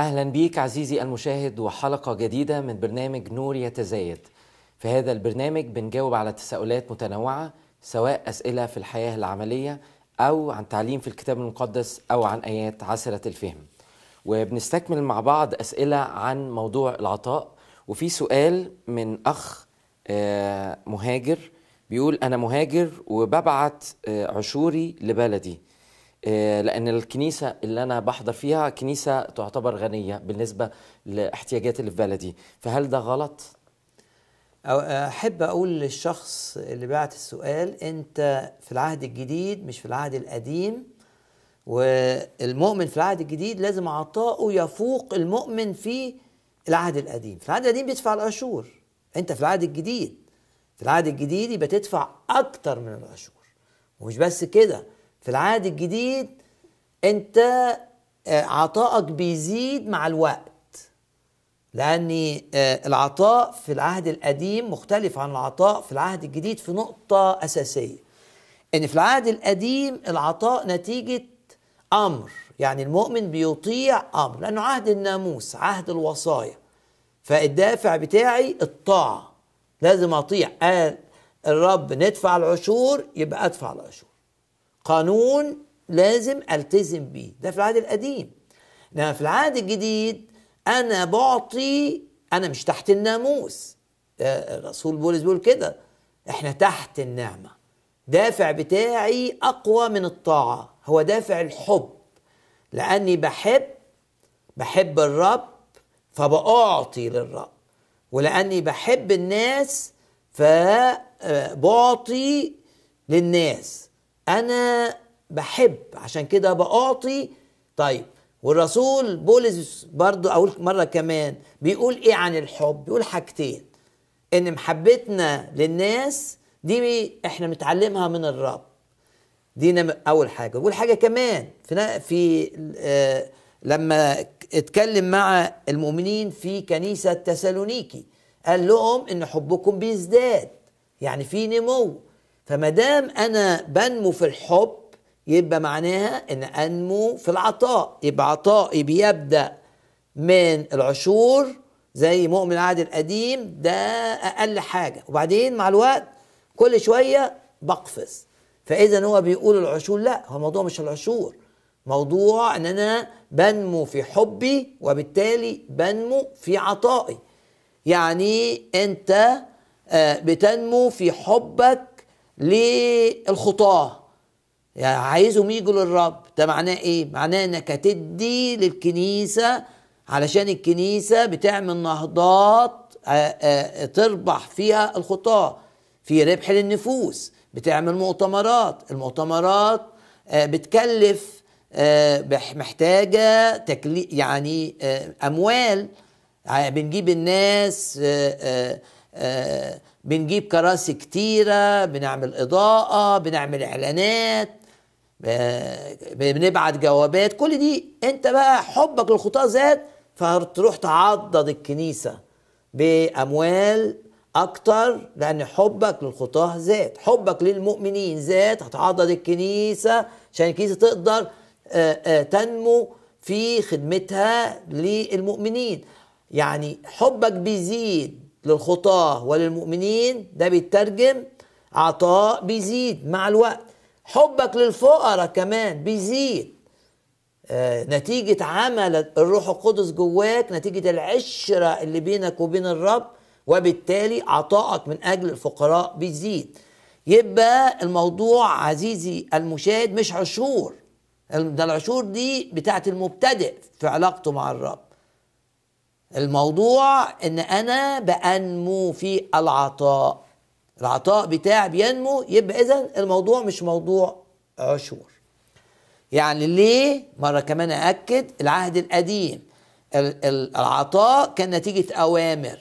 أهلا بيك عزيزي المشاهد وحلقة جديدة من برنامج نور يتزايد. في هذا البرنامج بنجاوب على تساؤلات متنوعة سواء أسئلة في الحياة العملية أو عن تعليم في الكتاب المقدس أو عن آيات عسرة الفهم. وبنستكمل مع بعض أسئلة عن موضوع العطاء. وفي سؤال من أخ آه، مهاجر بيقول أنا مهاجر وببعت آه، عشوري لبلدي. لأن الكنيسة اللي أنا بحضر فيها كنيسة تعتبر غنية بالنسبة لاحتياجات اللي في بلدي. فهل ده غلط؟ أحب أقول للشخص اللي بعت السؤال أنت في العهد الجديد مش في العهد القديم والمؤمن في العهد الجديد لازم عطاؤه يفوق المؤمن في العهد القديم. في العهد القديم بيدفع العشور أنت في العهد الجديد. في العهد الجديد يبقى تدفع أكتر من العشور ومش بس كده في العهد الجديد انت آه، عطائك بيزيد مع الوقت. لأن آه، العطاء في العهد القديم مختلف عن العطاء في العهد الجديد في نقطة أساسية. إن في العهد القديم العطاء نتيجة أمر يعني المؤمن بيطيع أمر لأنه عهد الناموس عهد الوصايا. فالدافع بتاعي الطاعة لازم أطيع. قال الرب ندفع العشور يبقى أدفع العشور. قانون لازم ألتزم بيه. ده في العهد القديم. إنما في العهد الجديد أنا بعطي أنا مش تحت الناموس. آه، الرسول بولس بيقول كده إحنا تحت النعمة. دافع بتاعي أقوى من الطاعة. هو دافع الحب. لأني بحب بحب الرب فبأعطي للرب. ولأني بحب الناس فبعطي للناس. أنا بحب عشان كده بأعطي. طيب والرسول بولس برضو أقول مرة كمان بيقول إيه عن الحب؟ بيقول حاجتين. إن محبتنا للناس دي إحنا متعلمها من الرب. دي أول حاجة. بقول حاجة كمان في في آه، لما اتكلم مع المؤمنين في كنيسة تسالونيكي قال لهم إن حبكم بيزداد يعني في نمو. فما دام أنا بنمو في الحب يبقى معناها إن أنمو في العطاء. يبقى عطائي بيبدأ من العشور زي مؤمن العهد القديم ده أقل حاجة. وبعدين مع الوقت كل شوية بقفز. فإذا هو بيقول العشور لا هو الموضوع مش العشور. موضوع إن أنا بنمو في حبي وبالتالي بنمو في عطائي. يعني أنت آه، بتنمو في حبك للخطاة. يعني عايزهم يجوا للرب. ده معناه إيه؟ معناه إنك هتدي للكنيسة علشان الكنيسة بتعمل نهضات آه، آه، تربح فيها الخطاة. في ربح للنفوس بتعمل مؤتمرات. المؤتمرات آه، بتكلف محتاجة تكلي يعني أموال. ع- بنجيب الناس بنجيب كراسي كتيرة بنعمل إضاءة بنعمل إعلانات ب- بنبعت جوابات. كل دي أنت بقى حبك للخطاة زاد فتروح تعضد الكنيسة بأموال أكتر لأن حبك للخطاة زاد. حبك للمؤمنين زاد هتعضد الكنيسة عشان الكنيسة تقدر آه، آه، تنمو في خدمتها للمؤمنين. يعني حبك بيزيد للخطاة وللمؤمنين ده بيترجم عطاء بيزيد. مع الوقت حبك للفقراء كمان بيزيد. آه، نتيجة عمل الروح القدس جواك نتيجة العشرة اللي بينك وبين الرب وبالتالي عطائك من أجل الفقراء بيزيد. يبقى الموضوع عزيزي المشاهد مش عشور. ده العشور دي بتاعت المبتدئ في علاقته مع الرب. الموضوع إن أنا بأنمو في العطاء. العطاء بتاعي بينمو يبقى إذا الموضوع مش موضوع عشور. يعني ليه؟ مرة كمان أكد العهد القديم. العطاء كان نتيجة أوامر.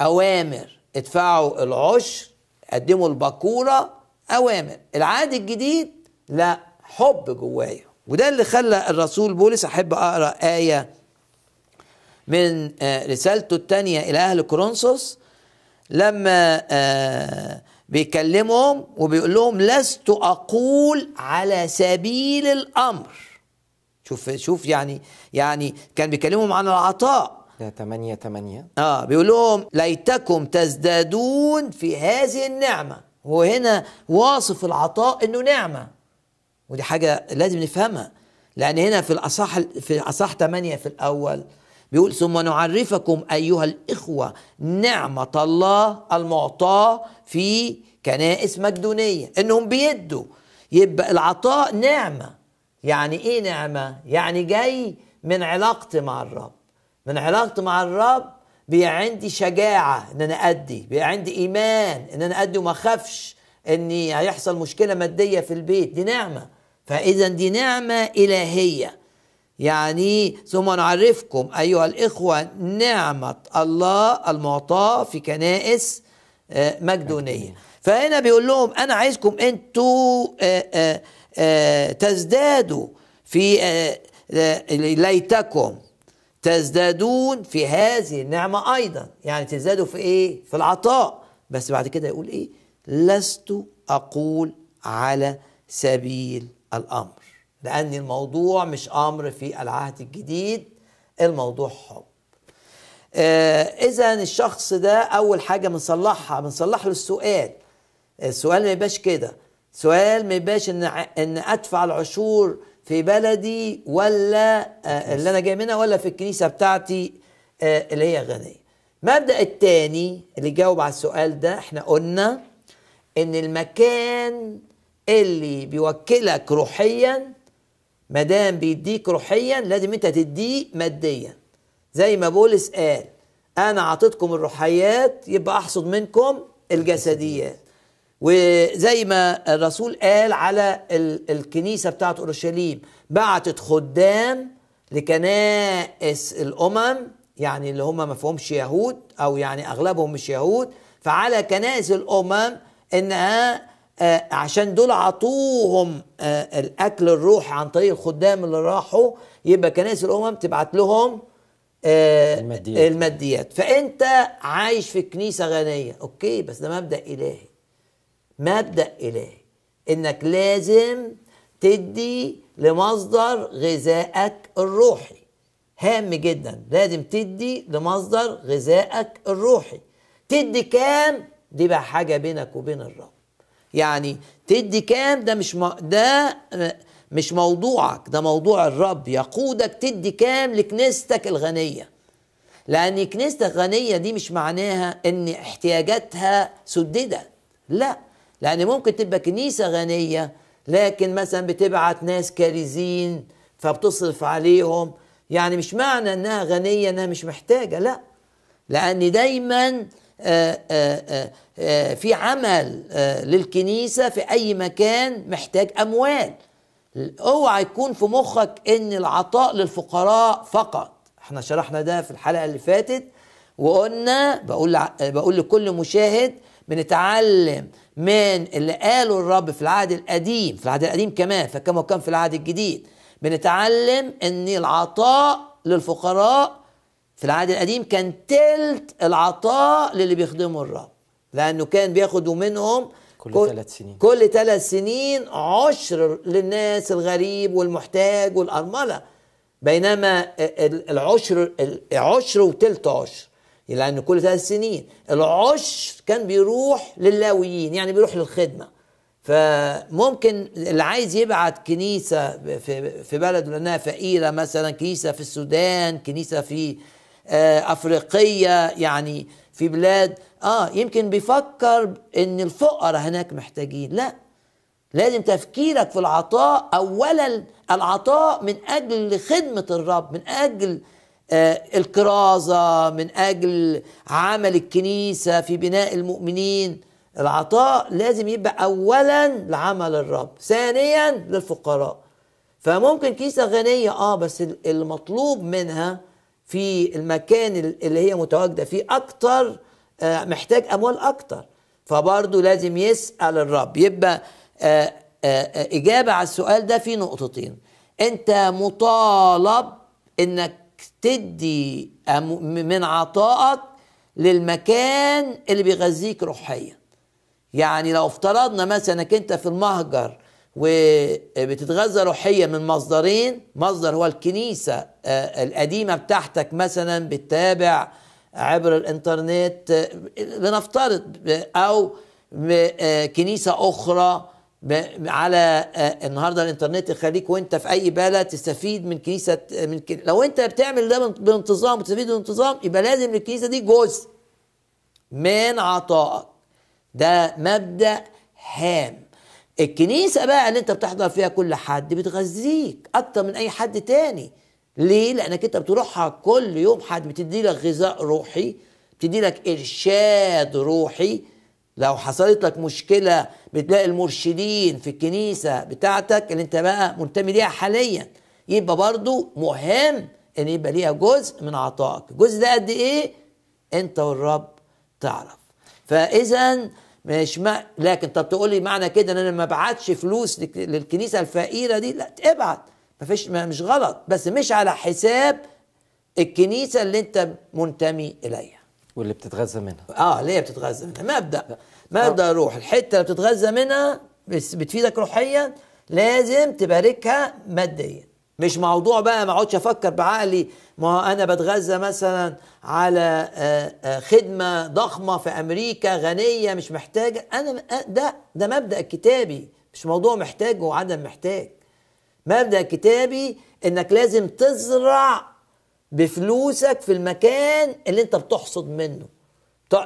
أوامر. ادفعوا العشر قدموا البكورة أوامر. العهد الجديد لا حب جوايا. وده اللي خلى الرسول بولس أحب أقرأ آية من آه، رسالته الثانية إلى أهل كورنثوس لما آه بيكلمهم وبيقول لهم لست أقول على سبيل الأمر. شوف شوف يعني يعني كان بيكلمهم عن العطاء. ده 8 8 آه بيقول لهم ليتكم تزدادون في هذه النعمة. هو هنا واصف العطاء إنه نعمة. ودي حاجة لازم نفهمها. لأن هنا في الأصح في اصح 8 في الأول بيقول ثم نعرفكم أيها الإخوة نعمة الله المعطاة في كنائس مقدونية. إنهم بيدوا. يبقى العطاء نعمة. يعني إيه نعمة؟ يعني جاي من علاقتي مع الرب. من علاقتي مع الرب بقى عندي شجاعة إن أنا أدي. بقى عندي إيمان إن أنا أدي وما أخافش إني هيحصل مشكلة مادية في البيت. دي نعمة. فإذا دي نعمة إلهية. يعني ثم نعرفكم أيها الإخوة نعمة الله المعطاة في كنائس آه، مقدونية. فهنا بيقول لهم أنا عايزكم أنتوا آه، آه، تزدادوا في ليتكم. تزدادون في هذه النعمة أيضا. يعني تزدادوا في إيه؟ في العطاء. بس بعد كده يقول إيه؟ لست أقول على سبيل الأمر. لأن الموضوع مش أمر في العهد الجديد الموضوع حب. آه إذا الشخص ده أول حاجة بنصلحها بنصلح له السؤال. السؤال ما يبقاش كده. سؤال ما يبقاش إن إن أدفع العشور في بلدي ولا آه اللي أنا جاي منها ولا في الكنيسة بتاعتي آه اللي هي غنية. المبدأ الثاني اللي جاوب على السؤال ده إحنا قلنا إن المكان اللي بيوكلك روحيا ما دام بيديك روحيا لازم أنت تديه ماديا. زي ما بولس قال أنا أعطيتكم الروحيات يبقى أحصد منكم الجسديات. وزي ما الرسول قال على الكنيسة بتاعت أورشليم بعتت خدام لكنائس الأمم يعني اللي هم ما فيهمش يهود أو يعني أغلبهم مش يهود فعلى كنائس الأمم إنها عشان دول عطوهم آه الأكل الروحي عن طريق الخدام اللي راحوا يبقى كنائس الأمم تبعت لهم آه الماديات. الماديات. فأنت عايش في كنيسة غنية. أوكي بس ده مبدأ إلهي. مبدأ إلهي. إنك لازم تدي لمصدر غذائك الروحي. هام جدا. لازم تدي لمصدر غذائك الروحي. تدي كام؟ دي بقى حاجة بينك وبين الرب. يعني تدي كام؟ ده مش. ده مش موضوعك ده موضوع الرب. يقودك تدي كام لكنيستك الغنية؟ لأن كنيستك غنيه دي مش معناها إن احتياجاتها سددت لا. لأن ممكن تبقى كنيسة غنية لكن مثلا بتبعت ناس كارزين فبتصرف عليهم. يعني مش معنى إنها غنية إنها مش محتاجة لا. لأن دايما في عمل للكنيسة في أي مكان محتاج أموال. اوعى يكون في مخك إن العطاء للفقراء فقط. إحنا شرحنا ده في الحلقة اللي فاتت وقلنا بقول بقول لكل مشاهد بنتعلم من اللي قاله الرب في العهد القديم في العهد القديم كمان فكما كان في العهد الجديد. بنتعلم إن العطاء للفقراء في العهد القديم كان تلت العطاء للي بيخدموا الرب. لأنه كان بياخدوا منهم كل ثلاث سنين. كل ثلاث سنين عشر للناس الغريب والمحتاج والأرملة. بينما العشر العشر وتلت عشر. لأن كل ثلاث سنين العشر كان بيروح للاويين يعني بيروح للخدمة. فممكن اللي عايز يبعت كنيسة في في بلده لأنها فقيرة مثلا كنيسة في السودان كنيسة في أفريقية يعني في بلاد. آه يمكن بيفكر إن الفقراء هناك محتاجين. لا لازم تفكيرك في العطاء. اولا العطاء من أجل خدمة الرب من أجل آه الكرازة من أجل عمل الكنيسة في بناء المؤمنين. العطاء لازم يبقى اولا لعمل الرب ثانيا للفقراء. فممكن كيسة غنية آه بس المطلوب منها في المكان اللي هي متواجدة فيه أكتر آه محتاج أموال أكتر. فبرضه لازم يسأل الرب. يبقى آه آه إجابة على السؤال ده في نقطتين. أنت مطالب إنك تدي من عطائك للمكان اللي بيغذيك روحيا. يعني لو افترضنا مثلا إنك أنت في المهجر وبتتغذى روحيا من مصدرين مصدر هو الكنيسة القديمة بتاعتك مثلا بتتابع عبر الإنترنت لنفترض أو كنيسة أخرى على النهارده الإنترنت يخليك وأنت في أي بلد تستفيد من كنيسة من كن... لو أنت بتعمل ده بانتظام وتستفيد بانتظام يبقى لازم الكنيسة دي جزء من عطائك. ده مبدأ هام. الكنيسة بقى اللي انت بتحضر فيها كل حد بتغذيك أكتر من أي حد تاني. ليه؟ لأنك انت بتروحها كل يوم حد بتدي لك غذاء روحي بتدي لك إرشاد روحي. لو حصلت لك مشكلة بتلاقي المرشدين في الكنيسة بتاعتك اللي انت بقى منتمي ليها حاليا. يبقى برضو مهم إن يبقى ليها جزء من عطائك. الجزء ده قد إيه؟ انت والرب تعرف. فاذا مش ما لكن طب تقول لي معنى كده إن أنا ما ابعتش فلوس للكنيسة الفقيرة دي؟ لا ابعت. ما فيش مش غلط. بس مش على حساب الكنيسة اللي أنت منتمي إليها. واللي بتتغذى منها. آه ليه بتتغذى منها. مبدأ. مبدا روح الحتة اللي بتتغذى منها بس بتفيدك روحيا لازم تباركها ماديا. مش موضوع بقى ما اقعدش أفكر بعقلي. ما أنا بتغذى مثلا على خدمة ضخمة في أمريكا غنية مش محتاجة. أنا ده ده مبدأ كتابي مش موضوع محتاج وعدم محتاج. مبدأ كتابي إنك لازم تزرع بفلوسك في المكان اللي أنت بتحصد منه.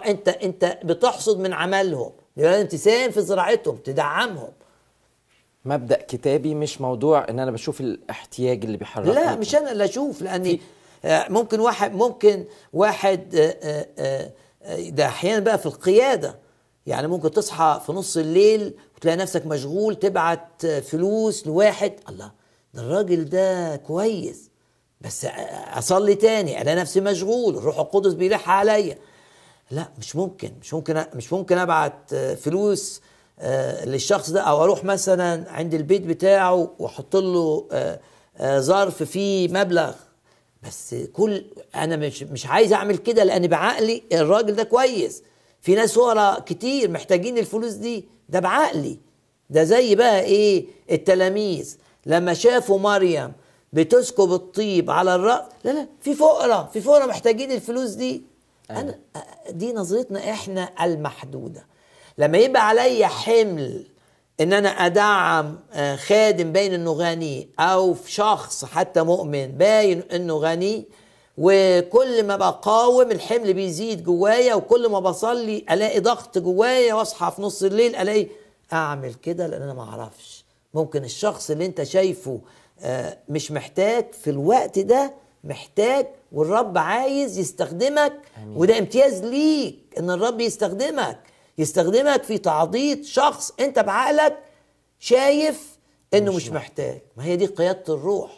أنت أنت بتحصد من عملهم. لازم تساهم في زراعتهم تدعمهم. مبدأ كتابي مش موضوع إن أنا بشوف الاحتياج اللي بيحركني. لا مش أنا اللي أشوف لأني ممكن واحد ممكن واحد ده أحيانا بقى في القيادة. يعني ممكن تصحى في نص الليل وتلاقي نفسك مشغول تبعت فلوس لواحد. الله ده الراجل ده كويس. بس أصلي تاني ألاقي نفسي مشغول الروح القدس بيلح عليا. لا مش ممكن مش ممكن مش ممكن أبعت فلوس للشخص ده أو أروح مثلا عند البيت بتاعه وأحط له ظرف فيه مبلغ. بس كل أنا مش مش عايز أعمل كده لأن بعقلي الراجل ده كويس. في ناس ورا كتير محتاجين الفلوس دي ده بعقلي. ده زي بقى إيه؟ التلاميذ. لما شافوا مريم بتسكب الطيب على الرأس لا لا في فقراء في فقراء محتاجين الفلوس دي. أنا دي نظرتنا إحنا المحدودة. لما يبقى عليا حمل إن أنا أدعم خادم باين إنه غني أو شخص حتى مؤمن باين إنه غني وكل ما بقاوم الحمل بيزيد جوايا وكل ما بصلي ألاقي ضغط جوايا وأصحى في نص الليل ألاقي أعمل كده لأن أنا ما أعرفش ممكن الشخص اللي أنت شايفه مش محتاج في الوقت ده محتاج والرب عايز يستخدمك. وده امتياز ليك إن الرب يستخدمك يستخدمك في تعضيد شخص انت بعقلك شايف انه مش, محتاج. ما هي دي قيادة الروح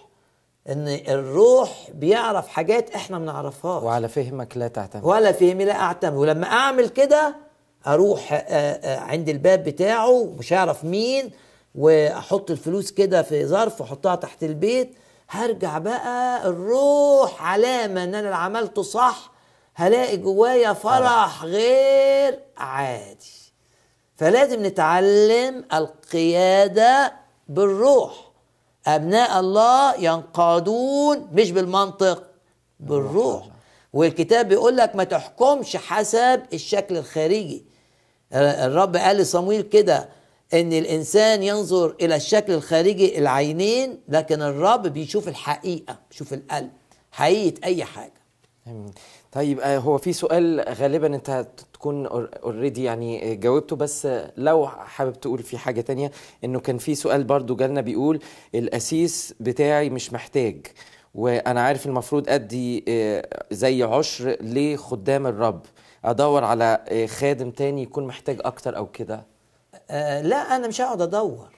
إن الروح بيعرف حاجات إحنا ما نعرفهاش وعلى فهمك لا تعتمد. ولا فهمي لا أعتمد. ولما أعمل كده أروح عند الباب بتاعه مش هعرف مين وأحط الفلوس كده في ظرف وأحطها تحت البيت. هرجع بقى الروح علامة إن أنا عملته صح هلاقي جوايا فرح غير عادي. فلازم نتعلم القيادة بالروح. أبناء الله ينقادون مش بالمنطق بالروح. والكتاب بيقول لك ما تحكمش حسب الشكل الخارجي. الرب قال لصمويل كده إن الإنسان ينظر إلى الشكل الخارجي العينين لكن الرب بيشوف الحقيقة بيشوف القلب. حقيقة أي حاجة. طيب آه، هو في سؤال غالبا أنت تكون اوريدي يعني جاوبته بس لو حابب تقول في حاجة تانية إنه كان في سؤال برضو جالنا بيقول الاسيس بتاعي مش محتاج وأنا عارف المفروض أدي آه، زي عشر لخدام الرب. أدور على آه، خادم تاني يكون محتاج أكتر أو كده؟ آه لا أنا مش هقعد أدور.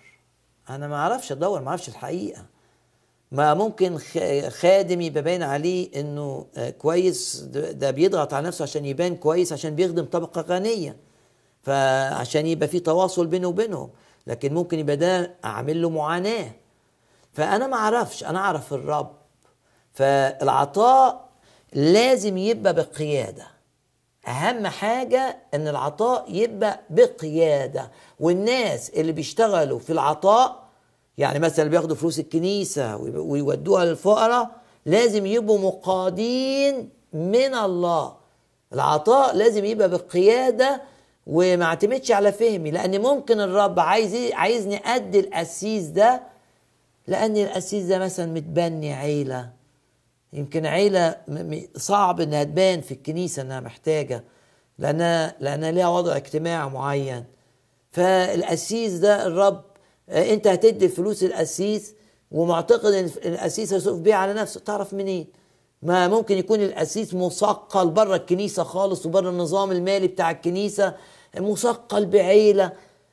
أنا ما أعرفش أدور ما أعرفش الحقيقة. ما ممكن خادم يبقى باين عليه إنه آه، كويس ده بيضغط على نفسه عشان يبان كويس عشان بيخدم طبقة غنية فعشان يبقى في تواصل بينه وبينهم لكن ممكن يبقى ده اعمل له معاناة. فأنا ما أعرفش أنا أعرف الرب. فالعطاء لازم يبقى بقيادة. أهم حاجة إن العطاء يبقى بقيادة. والناس اللي بيشتغلوا في العطاء يعني مثلا بياخدوا فلوس الكنيسة ويب- ويودوها للفقراء لازم يبقوا مقادين من الله. العطاء لازم يبقى بقياده وما اعتمدش على فهمي لأن ممكن الرب عايز عايزني أدي القسيس ده لأن القسيس ده مثلا متبني عيلة. يمكن م- صعب إنها تبان في الكنيسة إنها محتاجة لانها لانها ليها وضع اجتماعي معين. فالقسيس ده الرب انت هتدي فلوس القسيس ومعتقد إن القسيس هيصرف بيها على نفسه. تعرف منين؟ ما ممكن يكون القسيس مثقل بره الكنيسة خالص وبره النظام المالي بتاع الكنيسة مثقل بعيلة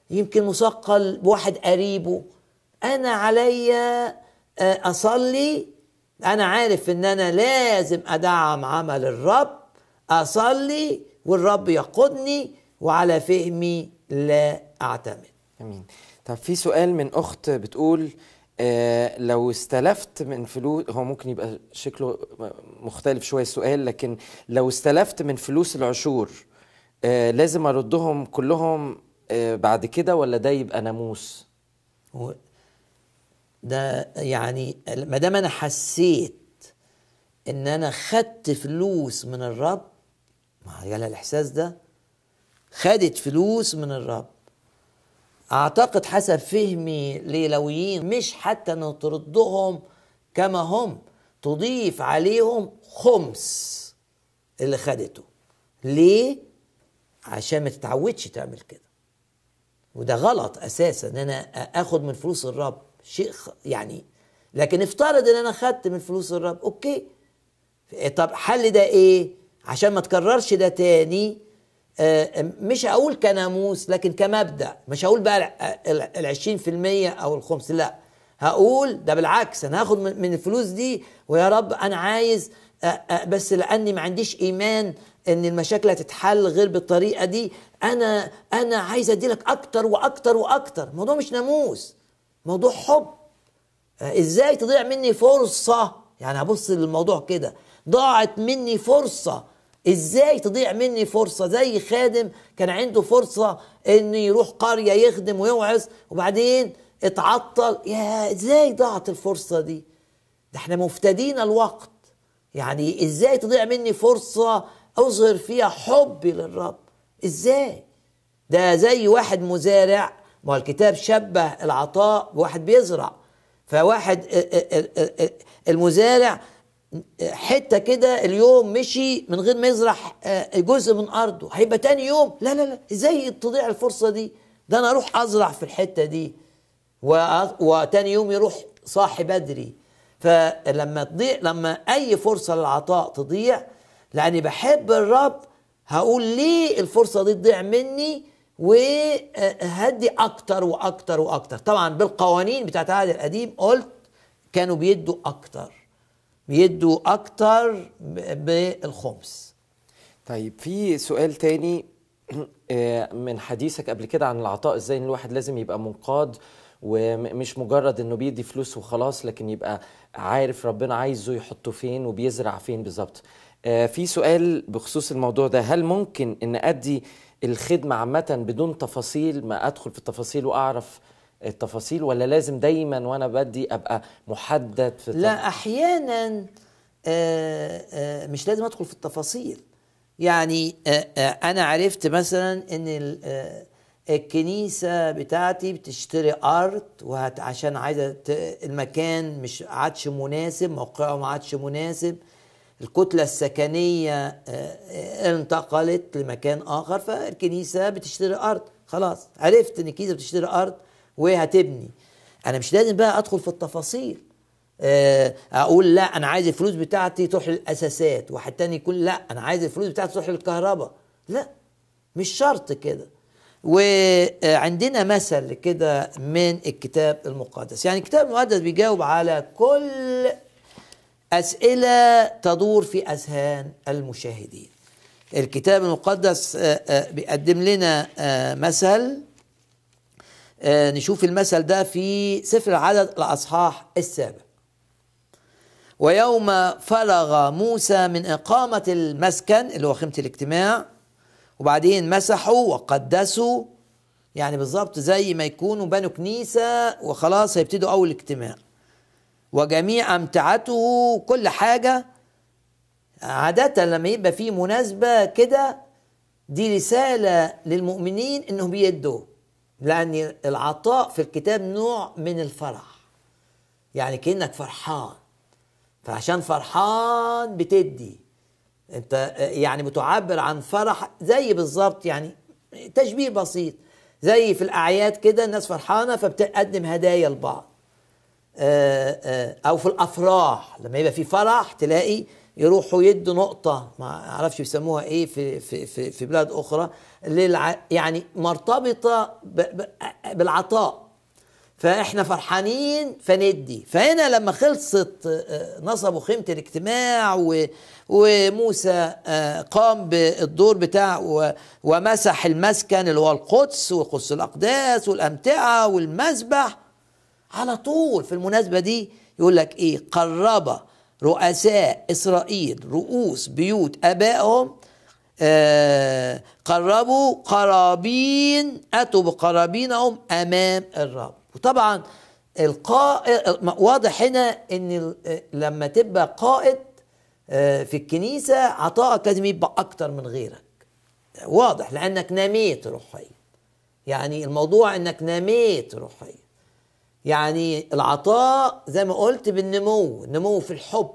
يمكن مثقل بواحد قريبه. أنا عليا آه، أصلي. أنا عارف إن أنا لازم أدعم عمل الرب. أصلي والرب يقودني وعلى فهمي لا أعتمد. آمين. طب في سؤال من أخت بتقول آه لو استلفت من فلوس هو ممكن يبقى شكله مختلف شوية السؤال لكن لو استلفت من فلوس العشور آه لازم أردهم كلهم آه بعد كده ولا ده يبقى ناموس؟ و- ده يعني ما دام أنا حسيت إن أنا خدت فلوس من الرب ما جالها الإحساس ده خدت فلوس من الرب أعتقد حسب فهمي ليلويين مش حتى ان تردهم كما هم. تضيف عليهم خمس اللي خدته. ليه؟ عشان ما تتعودش تعمل كده. وده غلط أساسا إن أنا أخد من فلوس الرب. شيء يعني لكن افترض إن أنا خدت من فلوس الرب أوكي. طب حل ده إيه؟ عشان ما تكررش ده تاني. مش هقول كناموس لكن كمبدأ. مش هقول بقى ال 20% أو الخمس لا. هقول ده بالعكس أنا هاخد من الفلوس دي ويا رب أنا عايز آه، آه، بس لأني ما عنديش إيمان إن المشاكل هتتحل غير بالطريقة دي أنا أنا عايز أدي لك أكتر وأكتر وأكتر. الموضوع مش ناموس موضوع حب. آه، إزاي تضيع مني فرصة؟ يعني هبص للموضوع كده. ضاعت مني فرصة إزاي تضيع مني فرصة؟ زي خادم كان عنده فرصة إنه يروح قرية يخدم ويوعظ وبعدين اتعطل. يا إزاي ضاعت الفرصة دي؟ ده إحنا مفتدين الوقت. يعني إزاي تضيع مني فرصة أظهر فيها حبي للرب؟ إزاي؟ ده زي واحد مزارع. ما هو الكتاب شبه العطاء بواحد بيزرع. فواحد ال- ال- ال- المزارع حتة كده اليوم مشي من غير ما يزرع جزء من أرضه. هيبقى تاني يوم. لا لا لا. إزاي تضيع الفرصة دي؟ ده أنا أروح أزرع في الحتة دي وتاني يوم يروح صاحي بدري. فلما تضيع لما أي فرصة للعطاء تضيع لأني بحب الرب هقول ليه الفرصة دي تضيع مني وهدي أكتر وأكتر وأكتر. طبعا بالقوانين بتاعت العهد القديم قلت كانوا بيدوا أكتر. بيدوا أكتر بالخمس. طيب في سؤال تاني آه، من حديثك قبل كده عن العطاء إزاي إن الواحد لازم يبقى منقاد ومش مجرد إنه بيدي فلوس وخلاص لكن يبقى عارف ربنا عايزه يحطه فين وبيزرع فين بالظبط. آه، في سؤال بخصوص الموضوع ده هل ممكن إن أدي الخدمة عامة بدون تفاصيل ما أدخل في التفاصيل وأعرف التفاصيل ولا لازم دايما وأنا بدي أبقى محدد في لا أحيانا آه، آه، مش لازم أدخل في التفاصيل. يعني آه، أنا عرفت مثلا إن ال- الكنيسة بتاعتي بتشتري أرض وهت عشان عايزة المكان مش عادش مناسب موقعه ما عادش مناسب. الكتلة السكنية انتقلت لمكان آخر فالكنيسة بتشتري أرض. خلاص عرفت إن الكنيسة بتشتري أرض وهتبني أنا مش لازم بقى أدخل في التفاصيل. آه، أقول لا أنا عايز الفلوس بتاعتي تروح للأساسات واحد تاني يقول لا أنا عايز الفلوس بتاعتي تروح للكهرباء. لا مش شرط كده. وعندنا مثل كده من الكتاب المقدس. يعني الكتاب المقدس بيجاوب على كل أسئلة تدور في أذهان المشاهدين. الكتاب المقدس آه، آه، بيقدم لنا مثل نشوف المثل ده في سفر العدد الأصحاح السابع. ويوم فرغ موسى من إقامة المسكن اللي هو خيمة الاجتماع وبعدين مسحوا وقدسوا يعني بالظبط زي ما يكونوا بنوا كنيسة وخلاص هيبتدوا أول اجتماع. وجميع أمتعته كل حاجة. عادة لما يبقى في مناسبة كده دي رسالة للمؤمنين إنهم بيدوا. لأن العطاء في الكتاب نوع من الفرح. يعني كأنك فرحان. فعشان فرحان بتدي. أنت يعني بتعبر عن فرح زي بالظبط يعني تشبيه بسيط. زي في الأعياد كده الناس فرحانة فبتقدم هدايا لبعض. آه، آه، أو في الأفراح. لما يبقى في فرح تلاقي يروحوا يدوا نقطة ما أعرفش يسموها إيه في في في, في بلاد أخرى للع يعني مرتبطة بالعطاء. فإحنا فرحانين فندي. فهنا لما خلصت آه، نصبوا خيمة الاجتماع وموسى آه، قام بالدور بتاعه ومسح المسكن اللي هو القدس وقدس الأقداس والأمتعة والمذبح على طول في المناسبة دي يقول لك إيه؟ قرب رؤساء إسرائيل رؤوس بيوت آبائهم آه قربوا قرابين أتوا بقرابينهم أمام الرب. وطبعا القائد واضح هنا إن لما تبقى قائد آه، في الكنيسة عطائك لازم يبقى أكتر من غيرك. واضح لأنك نميت روحيا. يعني الموضوع أنك نميت روحيا. يعني العطاء زي ما قلت بالنمو النمو في الحب.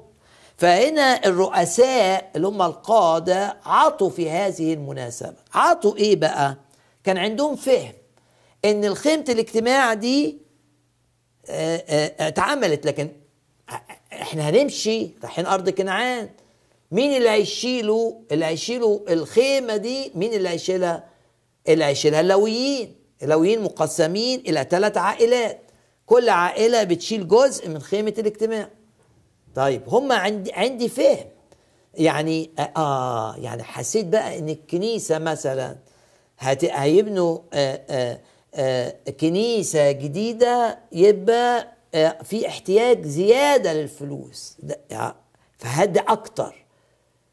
فهنا الرؤساء اللي هم القادة عطوا في هذه المناسبة. عطوا إيه بقى؟ كان عندهم فهم إن الخيمة الاجتماع دي آه، آه، اتعملت لكن إحنا هنمشي رايحين أرض كنعان. مين اللي هيشيلوا؟ اللي هيشيلوا الخيمة دي مين اللي هيشيلها؟ اللي هيشيلها؟ اللويين. اللويين مقسمين إلى ثلاث عائلات. كل عائلة بتشيل جزء من خيمة الاجتماع. طيب هم عندي عندي فهم. يعني آه يعني حسيت بقى إن الكنيسة مثلا هيبنوا آه آه آه، كنيسة جديدة يبقى في احتياج زيادة للفلوس. فهد أكتر.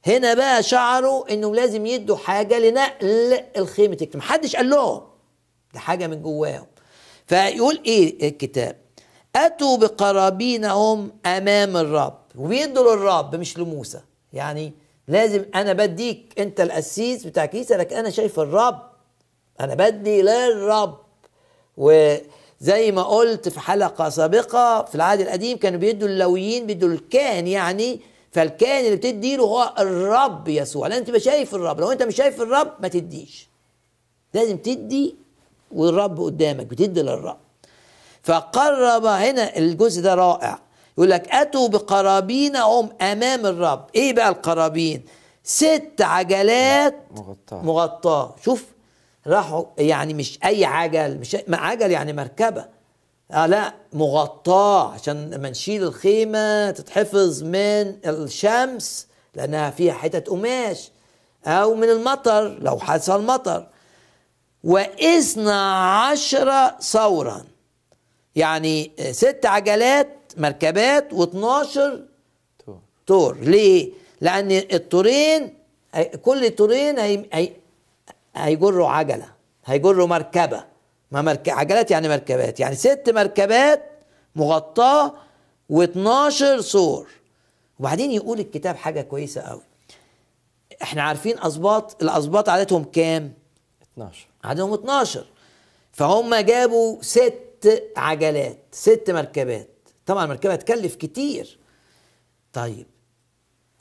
هنا بقى شعروا انهم لازم يدوا حاجة لنقل الخيمة الاجتماع. محدش قال لهم. ده حاجة من جواهم. فيقول إيه الكتاب؟ أتوا بقرابينهم أمام الرب. وبيدوا للرب مش لموسى. يعني لازم أنا بديك أنت القسيس بتاع كنيسه لكن أنا شايف الرب. أنا بدي للرب. وزي ما قلت في حلقة سابقة في العهد القديم كانوا بيدوا اللويين بيدوا الكاهن يعني فالكاهن اللي بتدي له هو الرب يسوع. لأن تبقى شايف الرب. لو أنت مش شايف الرب ما تديش. لازم تدي والرب قدامك بتدي للرب. فقرب هنا الجزء ده رائع. يقول لك أتوا بقرابينهم أمام الرب. إيه بقى القرابين؟ ست عجلات مغطاة. مغطاة. شوف راحوا يعني مش أي عجل مش عجل يعني مركبة. آه لا مغطاة عشان لما نشيل الخيمة تتحفظ من الشمس لأنها فيها حتت قماش. أو من المطر لو حصل مطر. واثنى عشر ثورا. يعني ست عجلات مركبات و12 تور ليه؟ لأن التورين كل تورين هي هيجروا عجلة هيجروا مركبة. ما مرك... عجلات يعني مركبات. يعني ست مركبات مغطاة و12 سور وبعدين يقول الكتاب حاجة كويسة قوي إحنا عارفين اسباط الاسباط عددهم كام؟ 12 عددهم 12 فهم جابوا ست عجلات ست مركبات. طبعا المركبة تكلف كتير. طيب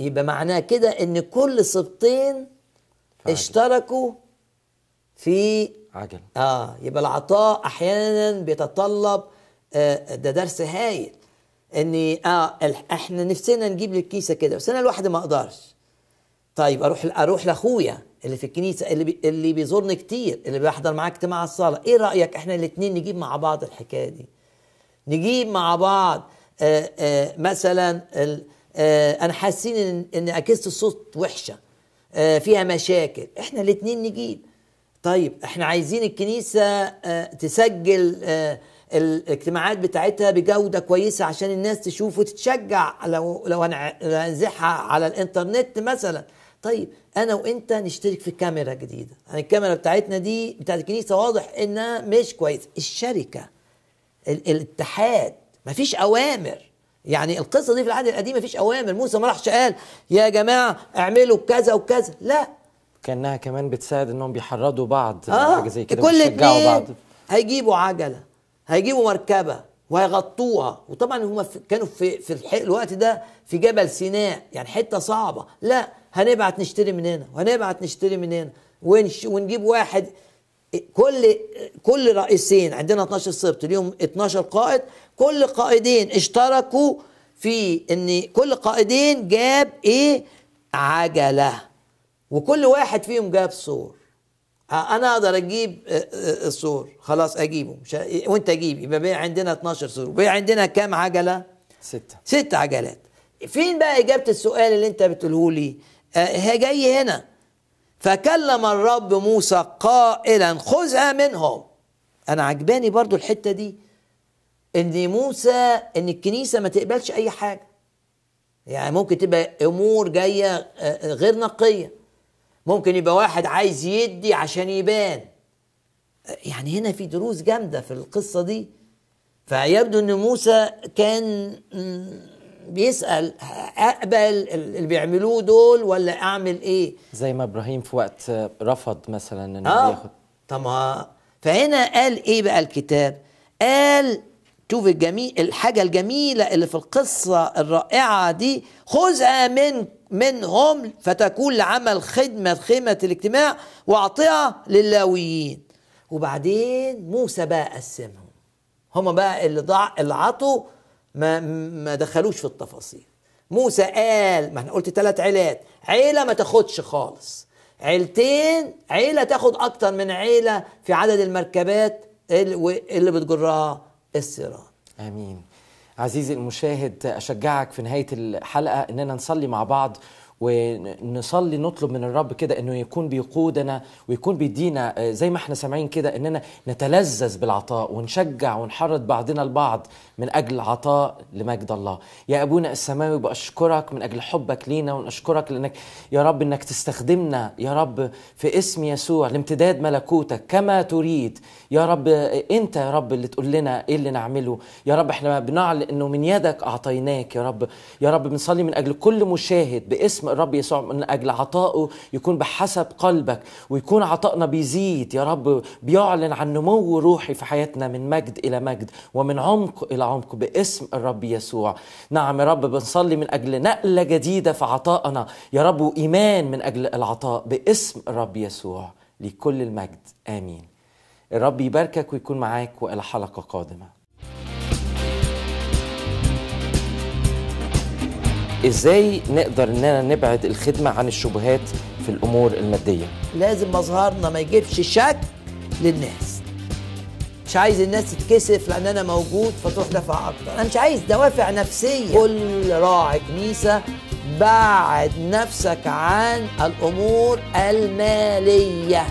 يبقى معناه كده إن كل سبطين فعجل. اشتركوا في عجل آه يبقى العطاء أحيانا بيتطلب آه ده درس هايل. ان آه إحنا نفسنا نجيب للكيسة كده بس أنا لوحدي ما أقدرش. طيب أروح أروح لأخويا اللي في الكنيسة اللي بي اللي بيزورني كتير اللي بيحضر معاه اجتماع الصلاة. إيه رأيك إحنا الاثنين نجيب مع بعض الحكاية دي؟ نجيب مع بعض آه آه مثلا آه أنا حاسين ان إن أجهزة الصوت وحشة فيها مشاكل. إحنا الاثنين نجيب. طيب إحنا عايزين الكنيسة تسجل الاجتماعات بتاعتها بجودة كويسة عشان الناس تشوف وتتشجع. لو لو هنزحها على الإنترنت مثلا. طيب أنا وأنت نشترك في كاميرا جديدة. يعني الكاميرا بتاعتنا دي بتاعت الكنيسة واضح إنها مش كويسة. الشركة ال- الاتحاد مفيش أوامر. يعني القصة دي في العهد القديم مفيش أوامر. موسى ما راحش قال يا جماعة اعملوا كذا وكذا. لا. كأنها كمان بتساعد إنهم بيحرضوا بعض آه. حاجة زي كده كل بعض. هيجيبوا عجلة هيجيبوا مركبة وهيغطوها. وطبعا هم كانوا في في الوقت ده في جبل سيناء يعني حتة صعبة. لا. هنبعت نشتري من هنا وهنبعت نشتري من هنا ونش ونجيب واحد كل كل رئيسين عندنا 12 سبط اليوم 12 قائد كل قائدين اشتركوا في إن كل قائدين جاب إيه؟ عجلة. وكل واحد فيهم جاب سور أنا أقدر أجيب السور خلاص اجيبه مش ه- وأنت جيب يبقى بقى عندنا 12 سور وبقى عندنا كام عجلة؟ ستة. ست عجلات. فين بقى إجابة السؤال اللي أنت بتقوله لي؟ جاي هنا. فكلم الرب موسى قائلا خذها منهم. أنا عجباني برضو الحتة دي إن موسى إن الكنيسة ما تقبلش أي حاجة. يعني ممكن تبقى أمور جاية آه، غير نقية. ممكن يبقى واحد عايز يدي عشان يبان. يعني هنا في دروس جامدة في القصة دي. فيبدو إن موسى كان بيسأل أقبل اللي بيعملوه دول ولا أعمل إيه؟ زي ما إبراهيم في وقت آه، رفض مثلا إنه آه ياخد. طب فهنا قال إيه بقى الكتاب؟ قال شوف الجميل الحاجة الجميلة اللي في القصة الرائعة دي خذها من منهم فتكون لعمل خدمة خيمة الاجتماع وأعطيها للاويين. وبعدين موسى بقى قسمهم. هم بقى اللي ضاع اللي عطوا ما ما دخلوش في التفاصيل. موسى قال ما إحنا قلت ثلاث عيلات عيلة ما تاخدش خالص. عيلتين عيلة تاخد أكتر من عيلة في عدد المركبات اللي بتجرها السيران. آمين. عزيزي المشاهد أشجعك في نهاية الحلقة إننا نصلي مع بعض. ونصلي نطلب من الرب كده إنه يكون بيقودنا ويكون بيدينا آه، زي ما إحنا سامعين كده إننا نتلذذ بالعطاء ونشجع ونحرض بعضنا البعض من أجل عطاء لمجد الله. يا أبونا السماوي بأشكرك من أجل حبك لينا ونشكرك لأنك يا رب إنك تستخدمنا يا رب في اسم يسوع لامتداد ملكوتك كما تريد. يا رب أنت يا رب اللي تقول لنا إيه اللي نعمله. يا رب إحنا بنعلن إنه من يدك أعطيناك يا رب. يا رب بنصلي من أجل كل مشاهد باسم الرب يسوع من أجل عطائه يكون بحسب قلبك ويكون عطائنا بيزيد. يا رب بيعلن عن نمو روحي في حياتنا من مجد إلى مجد ومن عمق إلى عمق باسم الرب يسوع. نعم يا رب بنصلي من أجل نقلة جديدة في عطائنا. يا رب وإيمان من أجل العطاء باسم الرب يسوع لكل المجد. آمين. الرب يباركك ويكون معاك وإلى حلقة قادمة. إزاي نقدر إننا نبعد الخدمة عن الشبهات في الأمور المادية؟ لازم مظهرنا ما يجيبش شك للناس. مش عايز الناس تتكسف لأن أنا موجود فتروح دافع أكتر. أنا مش عايز دوافع نفسية. كل راعي كنيسة بعد نفسك عن الأمور المالية.